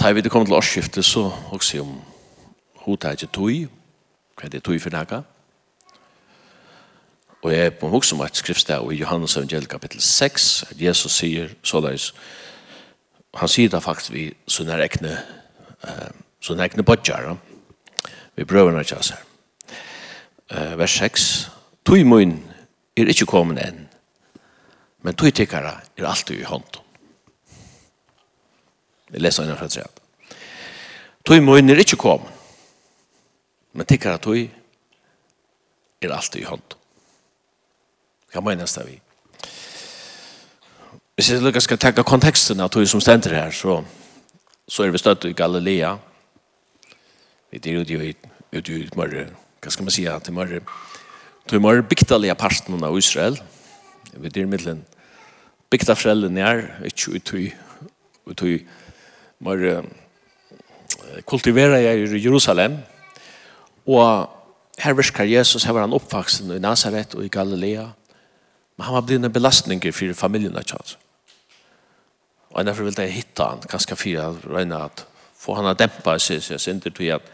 Da vi kom til årsskiftet så også om hodet ikke tog, hva er det tog for nægge. Og jeg er på hos om et skriftsted i Johannes evangel kapittel 6, at Jesus sier såleis, han sier det faktisk vi sånne ekne, uh, sånne ekne bodger, vi prøver når jeg ser. Uh, vers 6, tog munn er ikke kommet enn, men tog tikkere er alltid i hånden. Jeg leser innan fra treet. Tøy møyner ikke kom, men tikkara tøy er alltid i hånd. Hva mener jeg vi? Hvis jeg lukkar skal tenke konteksten av tøy som stender her, så, så er vi støtt i Galilea. Vi er ute i ute i mørre, hva skal man si, til mørre, til mørre bygdalige parten av Israel. Vi er i middelen bygdafrellen her, ikke ut i, ut i, var kultivera i Jerusalem, og her virkar Jesus, her var han oppvaksen i Nazaret og i Galilea, men han var blitt en belastning for familien av Tjad. Og derfor ville jeg hitta han, kanskje fyra regna at få han å dempa seg, så jeg synder til at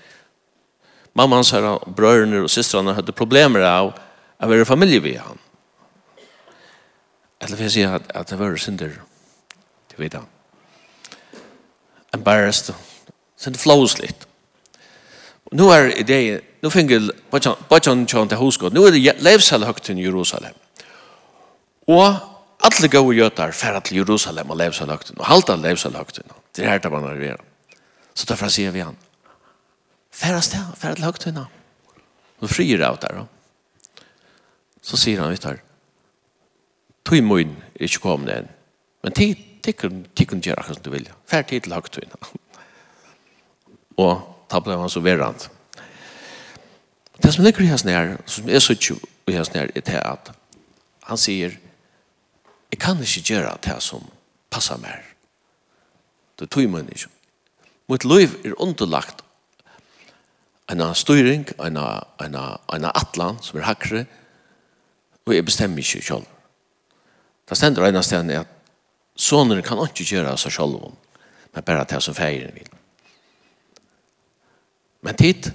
mamma hans her, brødrene og systrene hadde problemer av å være familie ved han. Eller vil jeg si at, at det var synder, det vet han embarrassed. Så det flows litt. Nu är det nu fingel bachan chant det husgod. Nu är det levsal högt i Jerusalem. Og alle gode gjøter færre til Jerusalem och levsal Og halte halta levsal högt. Det er här där man är. Så derfor sier vi han. færre stä, färra till högt. Nu frier det ut där. Så sier han ut her. Tøy mun er ikke kommet enn. Men tid tikkun tikkun gjør akkurat du vilja. Fær tid til høgtøyna. Og da ble han så verant. Det som ligger i hans nær, som er så ikke i hans nær, er det at han sier jeg kan ikke gjøre det som passer meg. Det tog man ikke. Mitt liv er underlagt en styring, en, en, en atlan som er hakre, og jeg bestemmer ikke selv. Det stender en av stedene at Sonen kan ikke gjøre seg selv om, men bare det som feirer vil. Men tid,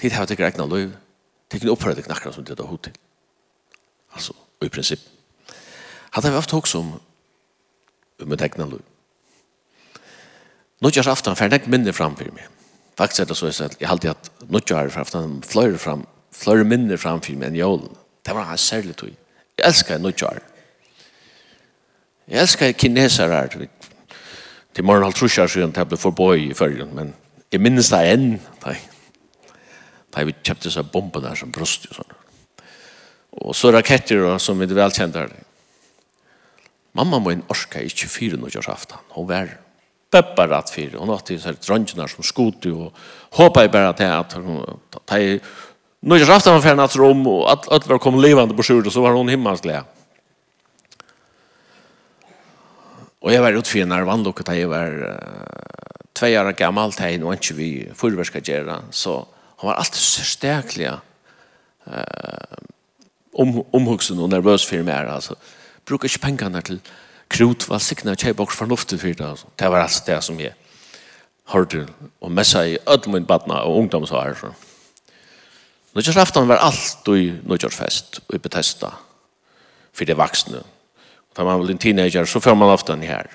tid har jeg ikke regnet liv, tid kan oppføre det knakkene som det er hodet. til. Altså, i prinsipp. Hadde vi ofte også om om med egnet liv. Nå gjør jeg ofte, for jeg minner framfor meg. Faktisk er det så at jeg halte at nå gjør jeg ofte, fløyre fram, fløyre minner framfor meg enn jålen. Det var en særlig tog. Jeg elsker nå gjør jeg. Jeg elsker kineser her. Til morgen halv trusjer siden jeg ble forbøy i følgen, men jeg minnes det enn. Da vi kjøpte seg bomben der som brust. Og, sånn. og så raketter som vi er velkjent her. Mamma må en orska ikke fire noe kjørs aftan. Hun var bøbber rett fire. Hun hadde disse drøngene som skot og håpet jeg bare til at hun tar Nå er aftan var ferdig natt rom, og alt var kommet levande på skjort, og så var hun himmelsk glede. Og jeg var utfyrir når vannlokket da jeg var uh, tve år gammel da jeg nå ikke vi forverska gjerra, Så hun var alltid så steklig uh, om, omhugsen og nervøs for meg. Altså, bruker ikke pengene til krut, var sikna og kjøy bort fornuftig for det. Altså. Det var alt det som jeg hørte og messa i ødel badna og ungdomsår. Så. Nødgjørsaftan var alt i Nødgjørsfest og i betesta for det vaksne. Da man var en teenager, så får man ofte den her.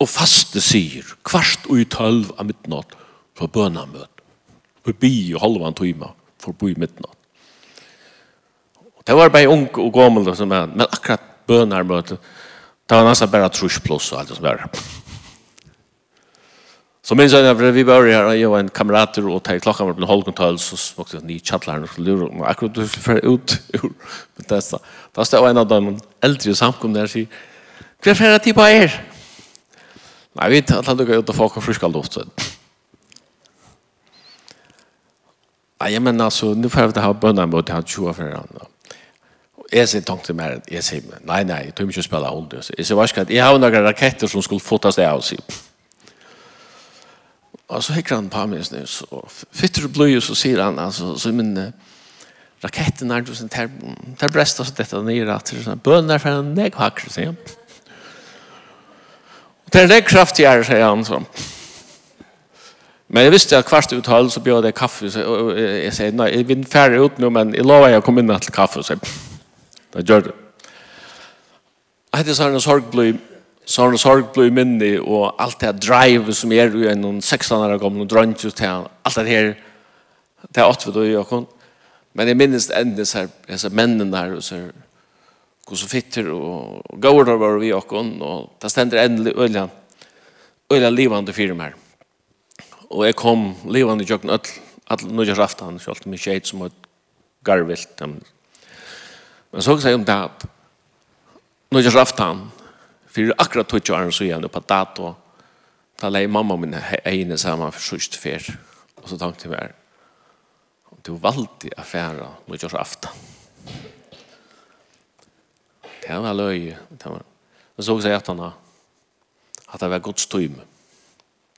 Og faste sier, kvart og i tølv av midnatt, for bøna møt. Og bi og halva en time, for bo i midnatt. Det var bare ung og gammel, men akkurat bøna møt, det var nesten bare trus trusplås og alt det som var. Så minns jeg, når vi var her, jeg var en kamerater, og til klokka var på en halvkontroll, så smakte jeg ni kjattler, og akkurat du fer ut ur Bethesda. Da stod en av dem eldre samkomne der og sier, hva er det på er? Nei, vi vet at han dukker ut og folk har friska luft. Nei, jeg mener altså, nå får jeg ha bønner mot han 20 for han. Jeg sier tanke til meg, jeg sier, nei, nei, jeg tror ikke å spille hund. Jeg sier, jeg har noen raketter som skulle fotas det av, sier. Og så hikker han på meg, så fytter du blod, så sier han, altså, så min, raketten er tusen ter ter brest og dette ned at til sånn bønner for en nek hakker så. Og det er kraftig er så han så. Men jeg visste at kvart uthall så bjør det kaffe så jeg sier nei jeg vil færre ut nå men jeg lover jeg kommer inn til kaffe så. Da gjør det. Jeg heter sånn sorgbløy sånn sorgbløy minne og alt det drive som er jo en 16 år gammel drønt just her alt det her det er åtte vi da gjør Men jeg minnes enda så her, mennene her, og så hvor så fitter, og, gaur der var vi okkon, og det stender endelig øyla, øyla livande fyrir her. Og jeg kom livande jokken öll, all nødja raftan, så alt mye tjeit som var garvilt. Men så kan jeg om det at nødja raftan, fyrir akkurat tog jo arren så igjen, på dato, da lei mamma min egne saman for sørst fyr, og så tenkte jeg meg, du valgte affæra nødgjørs afta. Det var løy. Det var. Men så sier han at det var Guds tøym.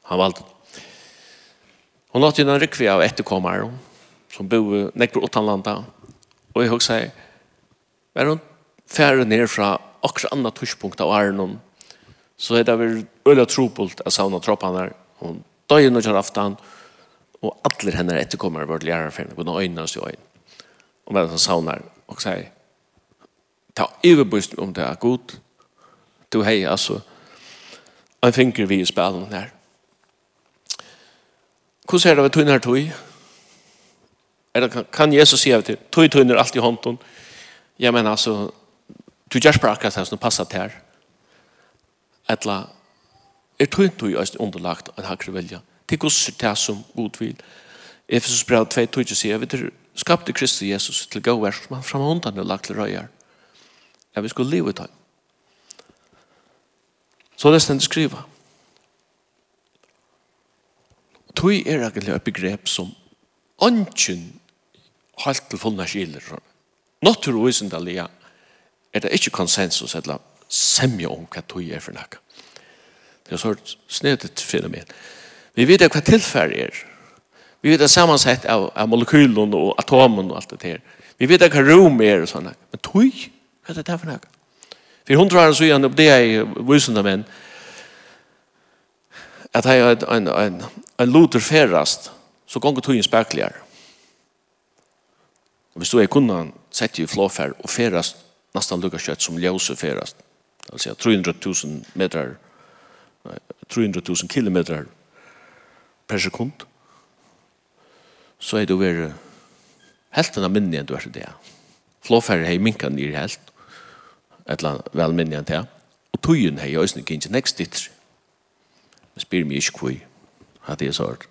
Han valgte. Hun låtte en rykvi av etterkommere som bo nekker utanlanda. Og jeg husker seg, var hun færre ned fra akkurat andre tushpunkt av Arnon, så er det vel øyla trobult av savna troppene der. Hun døy døgnet kjør aftan, og Och alla hennes efterkommare var lärare för henne. Hon har ögonen och ögonen. Och medan hon saunar och säger ta överbust om det är god. Du hej alltså. En finger vi i spelen där. Hur ser det av tunnar tog? Eller kan Jesus säga till tog tunnar allt i hånden? Jag menar alltså du görs bara akkurat här som passar här. Eller er tog tog underlagt en hakre vilja. Mm til gusser til som god vil. Efesus brev 2, 2, sier, vi skapte Kristus Jesus til gå vers, som han framhåndan og lagt til røyer. Ja, vi skulle leve i dem. Så det stendt skriva. Tui er egentlig et begrep som ønsken halt til fullna skiler. Naturvisendalega er det ikke konsensus eller semje om hva tui er for nekka. Det er så snedet fenomen. Det Vi vet hva tilfær er. Vi vet samansett av, av molekylen og atomen og alt det her. Vi vet hva rom er og sånne. Men tøy, hva er det her for noe? For hundra år så og det er i vysende menn, at jeg har en, en, en loter ferast, så gonger en spekler. Og hvis du er kunnan, sett i flåfer og ferast nesten lukka kjøtt som ljøse ferast. altså 300 000 300.000 meter, 300.000 kilometer per sekund, så er det jo vært helt enn minnig enn du er til det. Flåfærre hei minka nyr helt, et eller annet vel minnig enn det. Og tøyen har jo også ikke ikke nekst ditt. Jeg spyr meg ikke kvøy, hatt jeg sagt.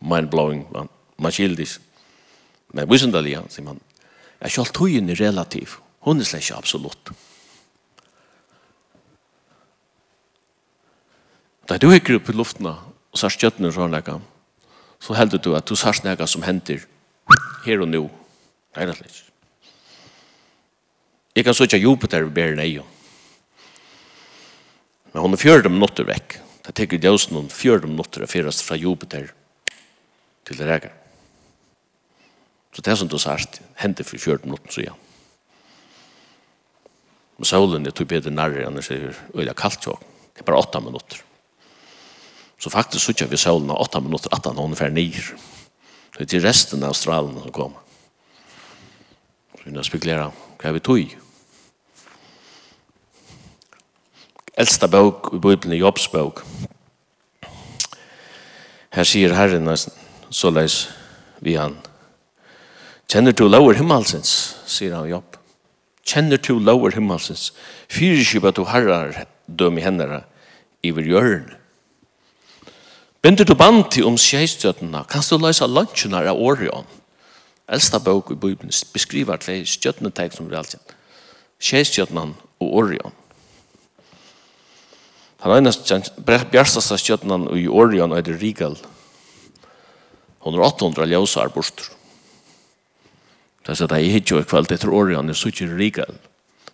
Mind-blowing, man, man skildes. Men visendalia, sier man, jeg kjall tøyen er relativ, hun er slett ikke absolutt. Da du hikker opp i luften og sørst kjøttene og sånn så heldur du at du sørst nega som henter her og nå. Nei, nei, nei. Jeg kan søtja Jupiter i bæren eio. Men hun er fjörde minutter vekk. Det teker djøsen hun fjörde minutter er fyrast fra Jupiter til det rega. Så det som du sørst hender for fjörde minutter, så ja. Men solen er tog bedre nærre enn det er øyla kaldt så. Det er bare åtta minutter. Så faktisk så vi solen av 8 minutter, 18 hon fer nir. Det er til resten av stralen som kommer. Så vi spekulerer hva vi tog. Eldsta bok i Bibelen er Jobs bok. Her sier Herren så leis vi han. Kjenner du lover himmelsens, sier han Jobb. Kjenner du lover himmelsens. Fyrirskipa du herrar døm i hendene iver hjørnet Binder du band til om skjeistjøtene, kan du løse lunsjene av Orion. Elsta bok i Bibelen beskriver tre stjøtnetegn som vi alltid. Skjeistjøtene og Orion. Han er eneste bjørstast av stjøtene i Orion og er Rigal. Hun er 800 ljøsar borster. Det er sånn så det er i kveld etter Orion, jeg er så Rigal.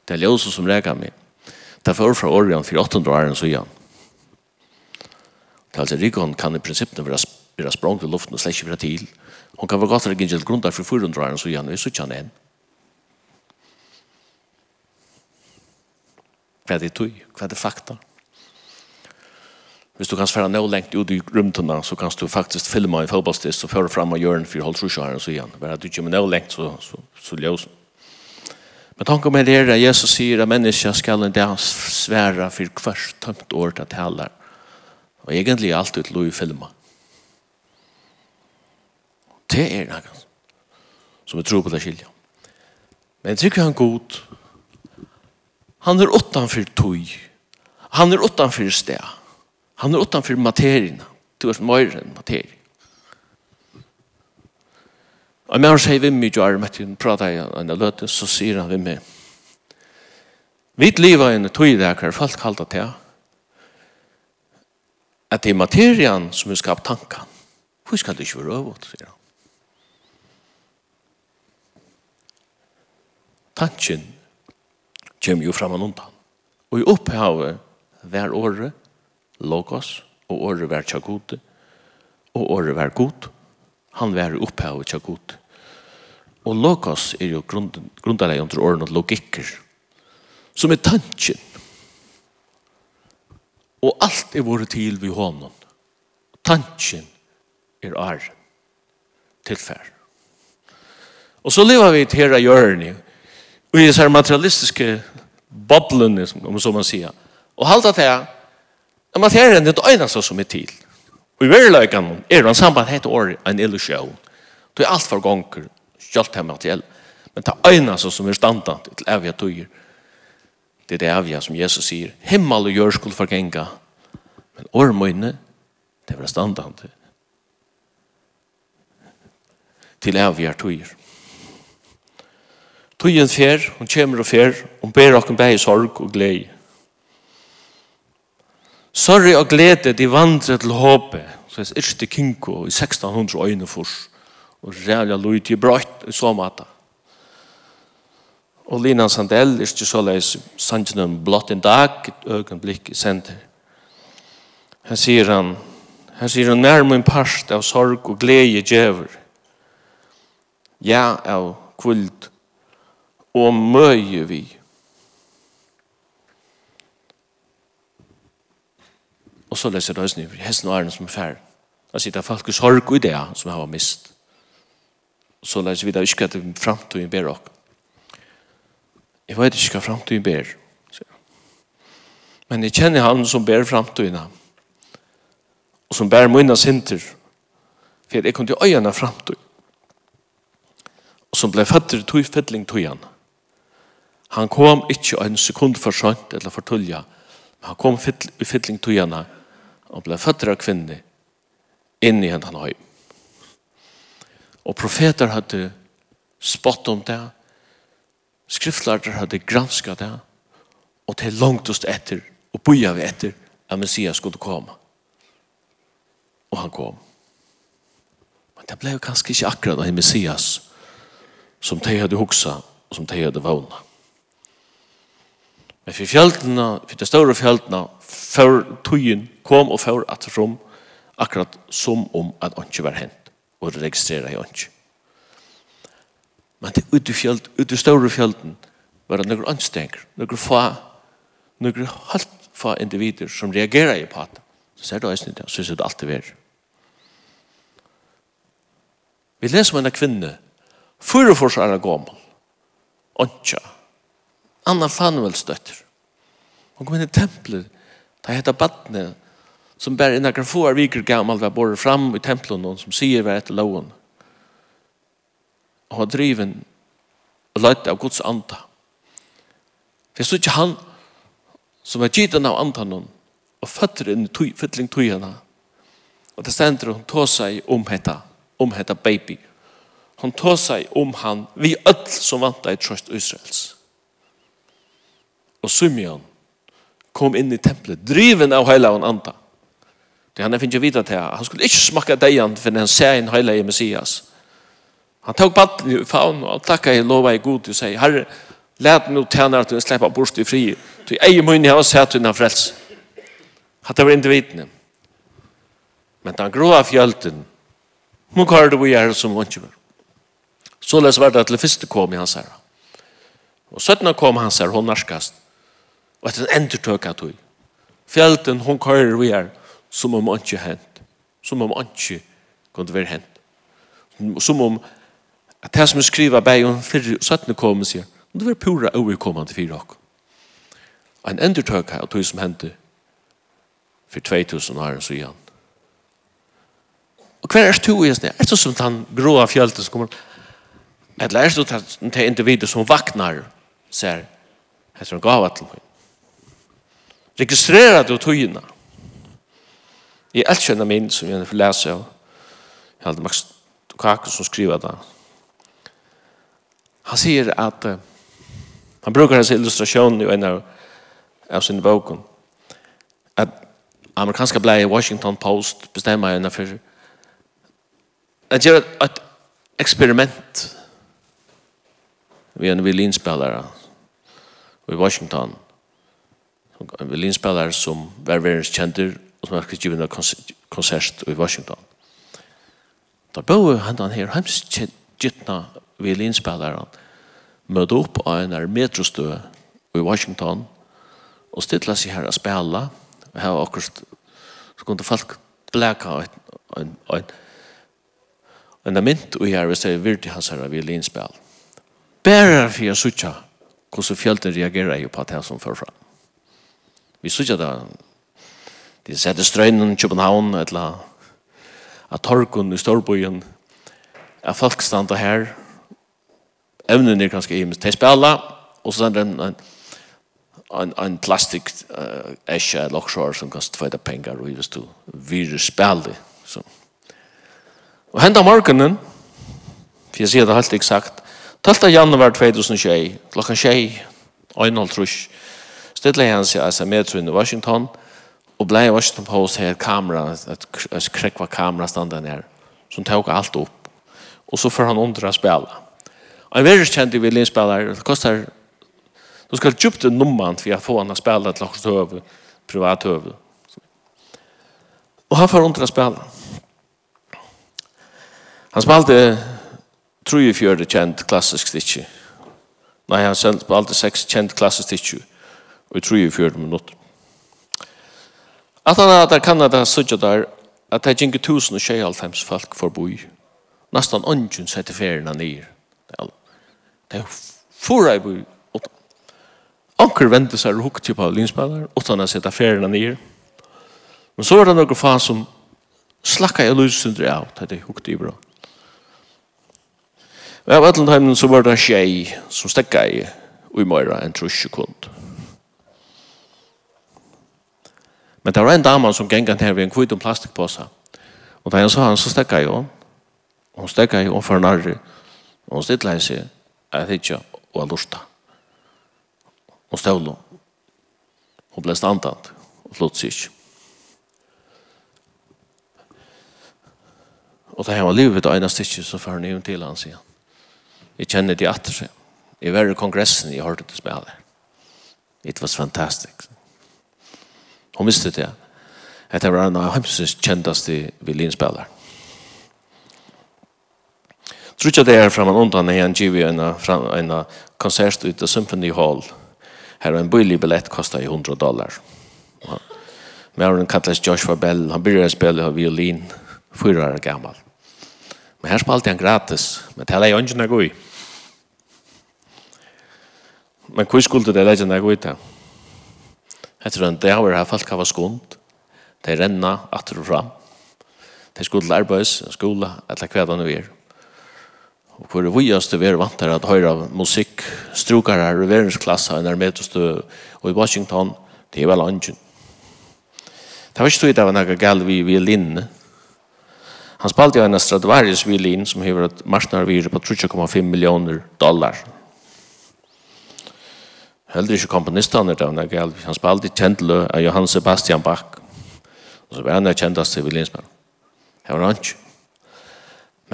Det er ljøsar som reker meg. Det er for fra Orion for 800 år enn så igjen. Altså, Rikon kan i prinsippene være, være språng til luften og slett ikke være til. Hun kan være godt til å grunn for 400 år, så gjerne vi sitter han igjen. Hva er det tog? Hva er det fakta? Hvis du kan svære noe lengt ut i rymtene, så kan du faktisk filme en fotballstist og føre frem og gjøre en fyrhold trusjøren, så igjen. Bare at du kommer noe lengt, så, så, så ljøs. Men tanke med det er at Jesus sier at mennesker skal en dag svære for hvert tømt år til taler. Og egentlig er alt ut lov i filma. Det er noe som vi tror på det skilja. Men tykker han god, han er utanfor tøy, han er utanfor sted, han er utanfor materien, du er mer enn materien. Og med han sier vi mye og armet, han prater i en løte, så sier han vi med, vi lever i en tøy der, folk kaller det til, at det er materien som er skapt tanken. Hvor skal det ikke være øvått, sier han. Tanken kommer jo frem og undan. Og i opphavet hver året, logos, og året hver tjagote, og året hver god, han vær opphavet tjagote. Og logos er jo grunnleggende under årene logikker, som er tanken og alt er våre til vi honom. Tanken er ar tilfær. Og så lever vi til her av hjørne, og i disse materialistiske boblene, om så man sier. Og halda til at materien er det øyneste som er til. Og i verleikene er det en samband het år en illusjon. Det er alt for gonger, kjølt til materiell. Men det øyneste som er standant til evige tøyer, Det er det avgjør som Jesus sier. Himmel og jord skulle forgenga. Men årmøyne, det var standande. Til avgjør tøyer. Tøyen fer, hun kommer og fer, hun ber okken bæg sorg og glede. Sorg og glede, de vandrer til håpet. Så det er ikke kinko i 1600 øyne fors. Og rævlig løy i brøtt i så måte. Og Lina Sandell er ikke så leis sannsyn om blått en dag, et øyeblikk i senter. Her sier han, her sier han nærmere en parst av sorg og glede djever. Ja, av kvult og møye vi. Og så leser det høysene, hesten og æren som er færre. Jeg sier det er folk i sorg og ideer som har mist. Og så leser vi det ikke at det er fremtiden ber dere Jeg vet ikke hva fremtiden ber. Men jeg kjenner han som ber fremtiden. Og som ber mine sinter. For jeg kom til øynene fremtiden. Og som ble fatter tog fettling tog han. Han kom ikke en sekund for sønt eller for Men Han kom i fettling tog han. Og ble født av kvinne inn i henne han høy. Og profeter hadde spott om det skriftlærter hadde granskat det, og til langtast etter, og boja vi etter, at Messias skulle komme. Og han kom. Men det ble jo kanskje ikke akkurat av Messias som de hadde hoksa, og som de hadde vågna. Men for fjeltene, for de større fjeltene, før tøyen kom og før at rom, akkurat som om at han ikke var hent, og registreret han ikke. Men det ut i fjöld, ut i større fjölden var det några anstränger, några få, några halvt få individer som reagerar i paten. Så ser du eisen det, så ser du alltid ver. Vi leser om en kvinne, fyreforsare gommel, ontja, Anna Fanuelsdøtter. Hun kom inn i templet, da hette badne, som bär innan kan få er viker gammel, var båret fram i templet, någon som säger vad etter loven og var driven og løyte av Guds anta. For jeg stod ikke han som er gitt av anta noen og føtter inn i fytling tøyene og det stender hun tog seg om hetta om hetta baby Hon tog seg om han vi öll som vant i trøst Israels. Og Simeon kom inn i templet, driven av heila og anta. Det han finner vita til, han skulle ikke smakka deian for han ser en heila i Messias. Han tog batten i faun og takka i lova i god og sier, Herre, let nu tjener at du slipper bort i fri, du ei munni hava sett unna frels. Hatt var individene. Men den gråa fjölden, må kvar du vi er som vantjumar. Så les var det til fyrste kom i hans herra. Og søttena kom hans herra, hon narskast. Og etter en endertøk at hui. Fjölden, hon kvar du er som om antje hent. Som om antje kunde være hent. Som om at det som er skriva bæg om fyrir og søttene kommer sier, om det var pura overkommande fyrir okk. Og en endertøk her, og tog som hendte for 2000 år så igjen. Og hver er to i sted? Er det som den gråa fjölten som kommer? Eller er det som det individet som vaknar ser heter han gav til meg. Registrerer du togene? Jeg elsker kjenner min som jeg får lese av. Jeg hadde Max Dukakis som skriver det. Han sier at uh, han brukar hans illustrasjon i en av, av sin boken. At amerikanska blei Washington Post bestemmer henne for at gjøre et eksperiment vi en violinspillere i Washington. En violinspillere som var verdenskjenter og som har skrivet en konsert i Washington. Da bor han her hemskjentna violinspelaren møte opp av en metrostø i Washington og stilla seg her og spela og her akkurat så kunne folk blæka en, en, en mynt og her vil si virkelig hans her violinspel bare for jeg sutja hvordan fjölden reagerer jo på det som fører fram. Vi sutja da de setter strøynen i København eller at torkun i Storbojen at folk standa her evnen er kanskje i til spela, og så er det en, en, en plastik uh, esja eller som kan stføyda pengar og just du virus spela. Så. Og henda morgenen, for jeg sier det helt eksakt, 12. januar 2021, klokka 21, 1.30, stedde han seg altså metro i Washington, og blei Washington Post her kamera, et, et krekva kamera standa nær, som tok alt opp. Og så får han undra spela en i violinspelare, det kostar Du ska djupt numman för att få honom att spille til lagt høve, privat høve. Og han får ont å spille. Han spilte, tror ju fjärde kjent klassisk stitch. Nei, han spilte seks kjent klassisk stitch. Och tror ju fjärde minut. At han hadde Kanada suttet der, at det er ikke tusen och tjej folk för boi. ånden setter ferien han ner. Det er fora i boi. Anker vente seg og hukte på linspillere, og han har sett affærene ned. Men så var det noen faen som slakka jeg lysundre av, det er hukte i bra. Men av alle Atlantheimen så var det en tjej som stekka i i Møyra en trusjekund. Men det var en dame som gengan her ved en kvitt om plastikpåsa. Og da jeg sa han, så stekka jeg henne. Hun stekka jeg henne for en. Og hun stedla jeg seg jeg fikk og jeg lortet. Og støvlo. Og ble standant. Og flott sikkert. Og det her var livet og ene stikket, så får han til han sier. Jeg kjenner det atter seg. Jeg var i kongressen, jeg hørte det spille. It was fantastic. Hun visste det. At det var en av hans kjentaste violinspillere tror ikke det er framan undan när han giv en en konsert ut av Symphony Hall. Her Här en bøylig billett kostet i 100 dollar. Maren kallas Joshua Bell, han började spela violin, fyra år gammal. Men her spalte han gratis, men det här är ju inte Men hur skulle det legge något ut här? Jag tror att det har varit folk har skund. De renna atter og fram. De skulle arbeids, skola, eller det vi er. Og hvor vi just det er vant til at høyre musikk, struker her, reveringsklasser, enn er med og i Washington, det er vel angen. Det var ikke så det var noe galt vi violinene. Han spalte jo en Stradivarius violin som hever et marsnarvire på 3,5 millioner dollar. Heldig ikke komponistene var noe galt. Han spalte kjentlø av Johann Sebastian Bach. Og så var han kjentast til violinspillet. Det var angen.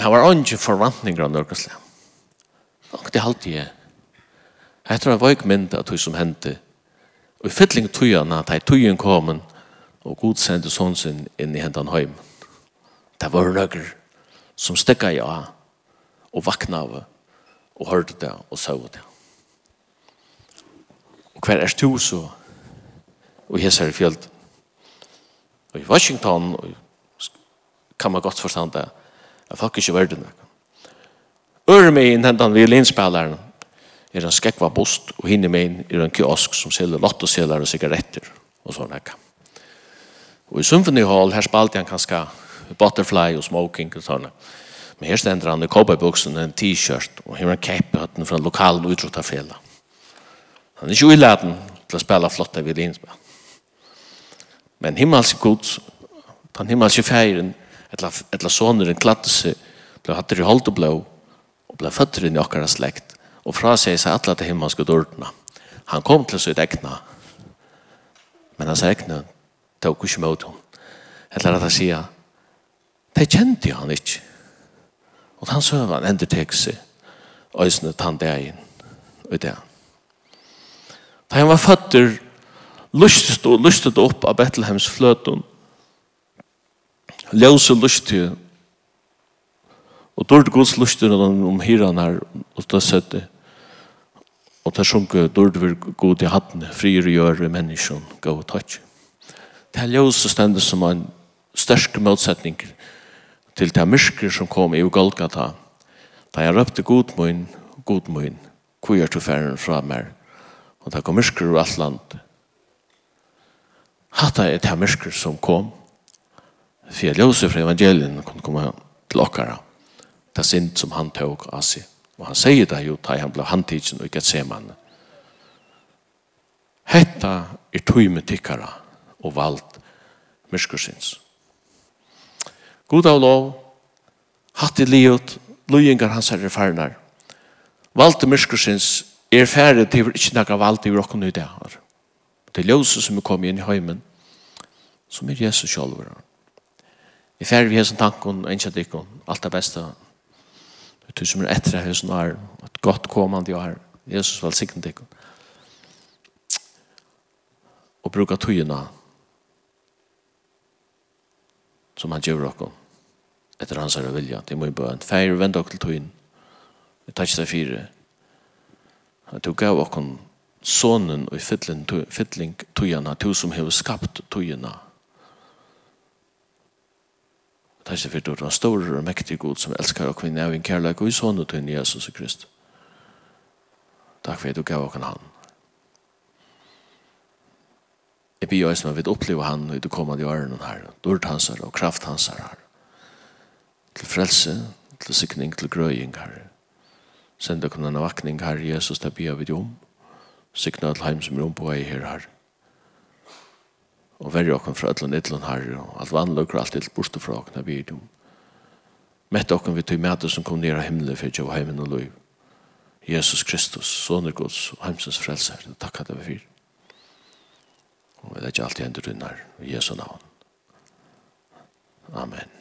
Men han var ikke forvantninger av noe slag. Og det halte jeg. Jeg tror han var ikke mynd av det som hendte. Og i fytling tøyene, at jeg tøyen kom, og god sendte sånn sin inn i hendene hjem. Det var nøkker som stekket jeg av, og vakna av, og hørte det, og søv det. Og hver er du så, og jeg ser i fjellet. Og i Washington, og kan man godt forstå det, Jeg folk ikke verden det. Øre med inn hentan violinspilleren er en skekva bost, og hinne med inn er en kiosk som selger lottoseler og sigaretter og sånn her. Og i Symphony Hall, her spalte han kanskje butterfly og smoking og sånn. Men her stender han i cowboybuksen, en t-shirt, og her er en cape hatten fra en lokal utrottafela. Han er ikke uiladen til å spille flotte violinspill. Men himmelsk god, den himmelske feiren, ella ella sonuren klatte seg, ble hatt i holdt og blå, og ble føtter inn i okkara slekt, og fra seg seg atla til himmelske dårdene. Han kom til sitt egna, men hans egna tog ikke mot ella Etla rett å si, det kjente han ikke. Og han søv han ender tek seg, øysene og det. Da han var føtter, lustet og lustet opp av Betlehems fløtun, ljøse lustige, og dårlig gods lustige om hiran her, og da sette, og da sjunke dårlig vir god i hattene, frier og gjør i menneskjen, gav og takk. Det er ljøse stendet som en størst motsetning til det myrker som kom i Golgata. Da jeg røpte god munn, god munn, hvor gjør du ferden fra meg, og da kom myrker over alt land. Hatta er det mørker som kom, för Josef fra evangelien kunne komme til okkara Det synd som han tog av seg. Og han sier det jo, att han blev handtidsen og ikke se man. Hetta er tog med tickare och valt myrskursins. God av lov, hatt i livet, lojengar hans herre farnar. Valde myrskursins er færre til ikke nekka valde i rokken i det her. Det er ljøse som er kommet inn i heimen, som er Jesus sjálfur. Vi fer vi hesen tankon og innkjent ikon. Alt det beste. Vi tog som er etter det hesen er. Et godt kommande år. Jesus vel sikkert ikon. Og bruka tøyina som han gjør okko. Etter hans er vilja. Det må jo bare en feir vende okko til tøyin. Vi tar ikke det fire. Han tog gav okko sonen og fytling tøyina. Du som hever skapt tøyina. Det er sikkert den stor og mektig god som elsker og kvinne av en kærlek og i sånne til Jesus og Kristus. Takk for at du gav oss han. Jeg blir også med å oppleve han i det kommende årene her. Dord hans her og kraft hans her. Til frelse, til sikning, til grøying her. Send dere en vakning her, Jesus, det blir vi om. Sikna til heim som er om på vei her her og verja okken fra ætlen ætlen herre, og alt vannløkker alt til bortefra okken av dum. Mette okken vi tøy mæte som kom nere av himmelen for jeg heimen og løy. Jesus Kristus, sonur Guds og heimsens frelser, takk at det var fyr. Og det er ikke alltid hendur rundt her, i Jesu navn. Amen.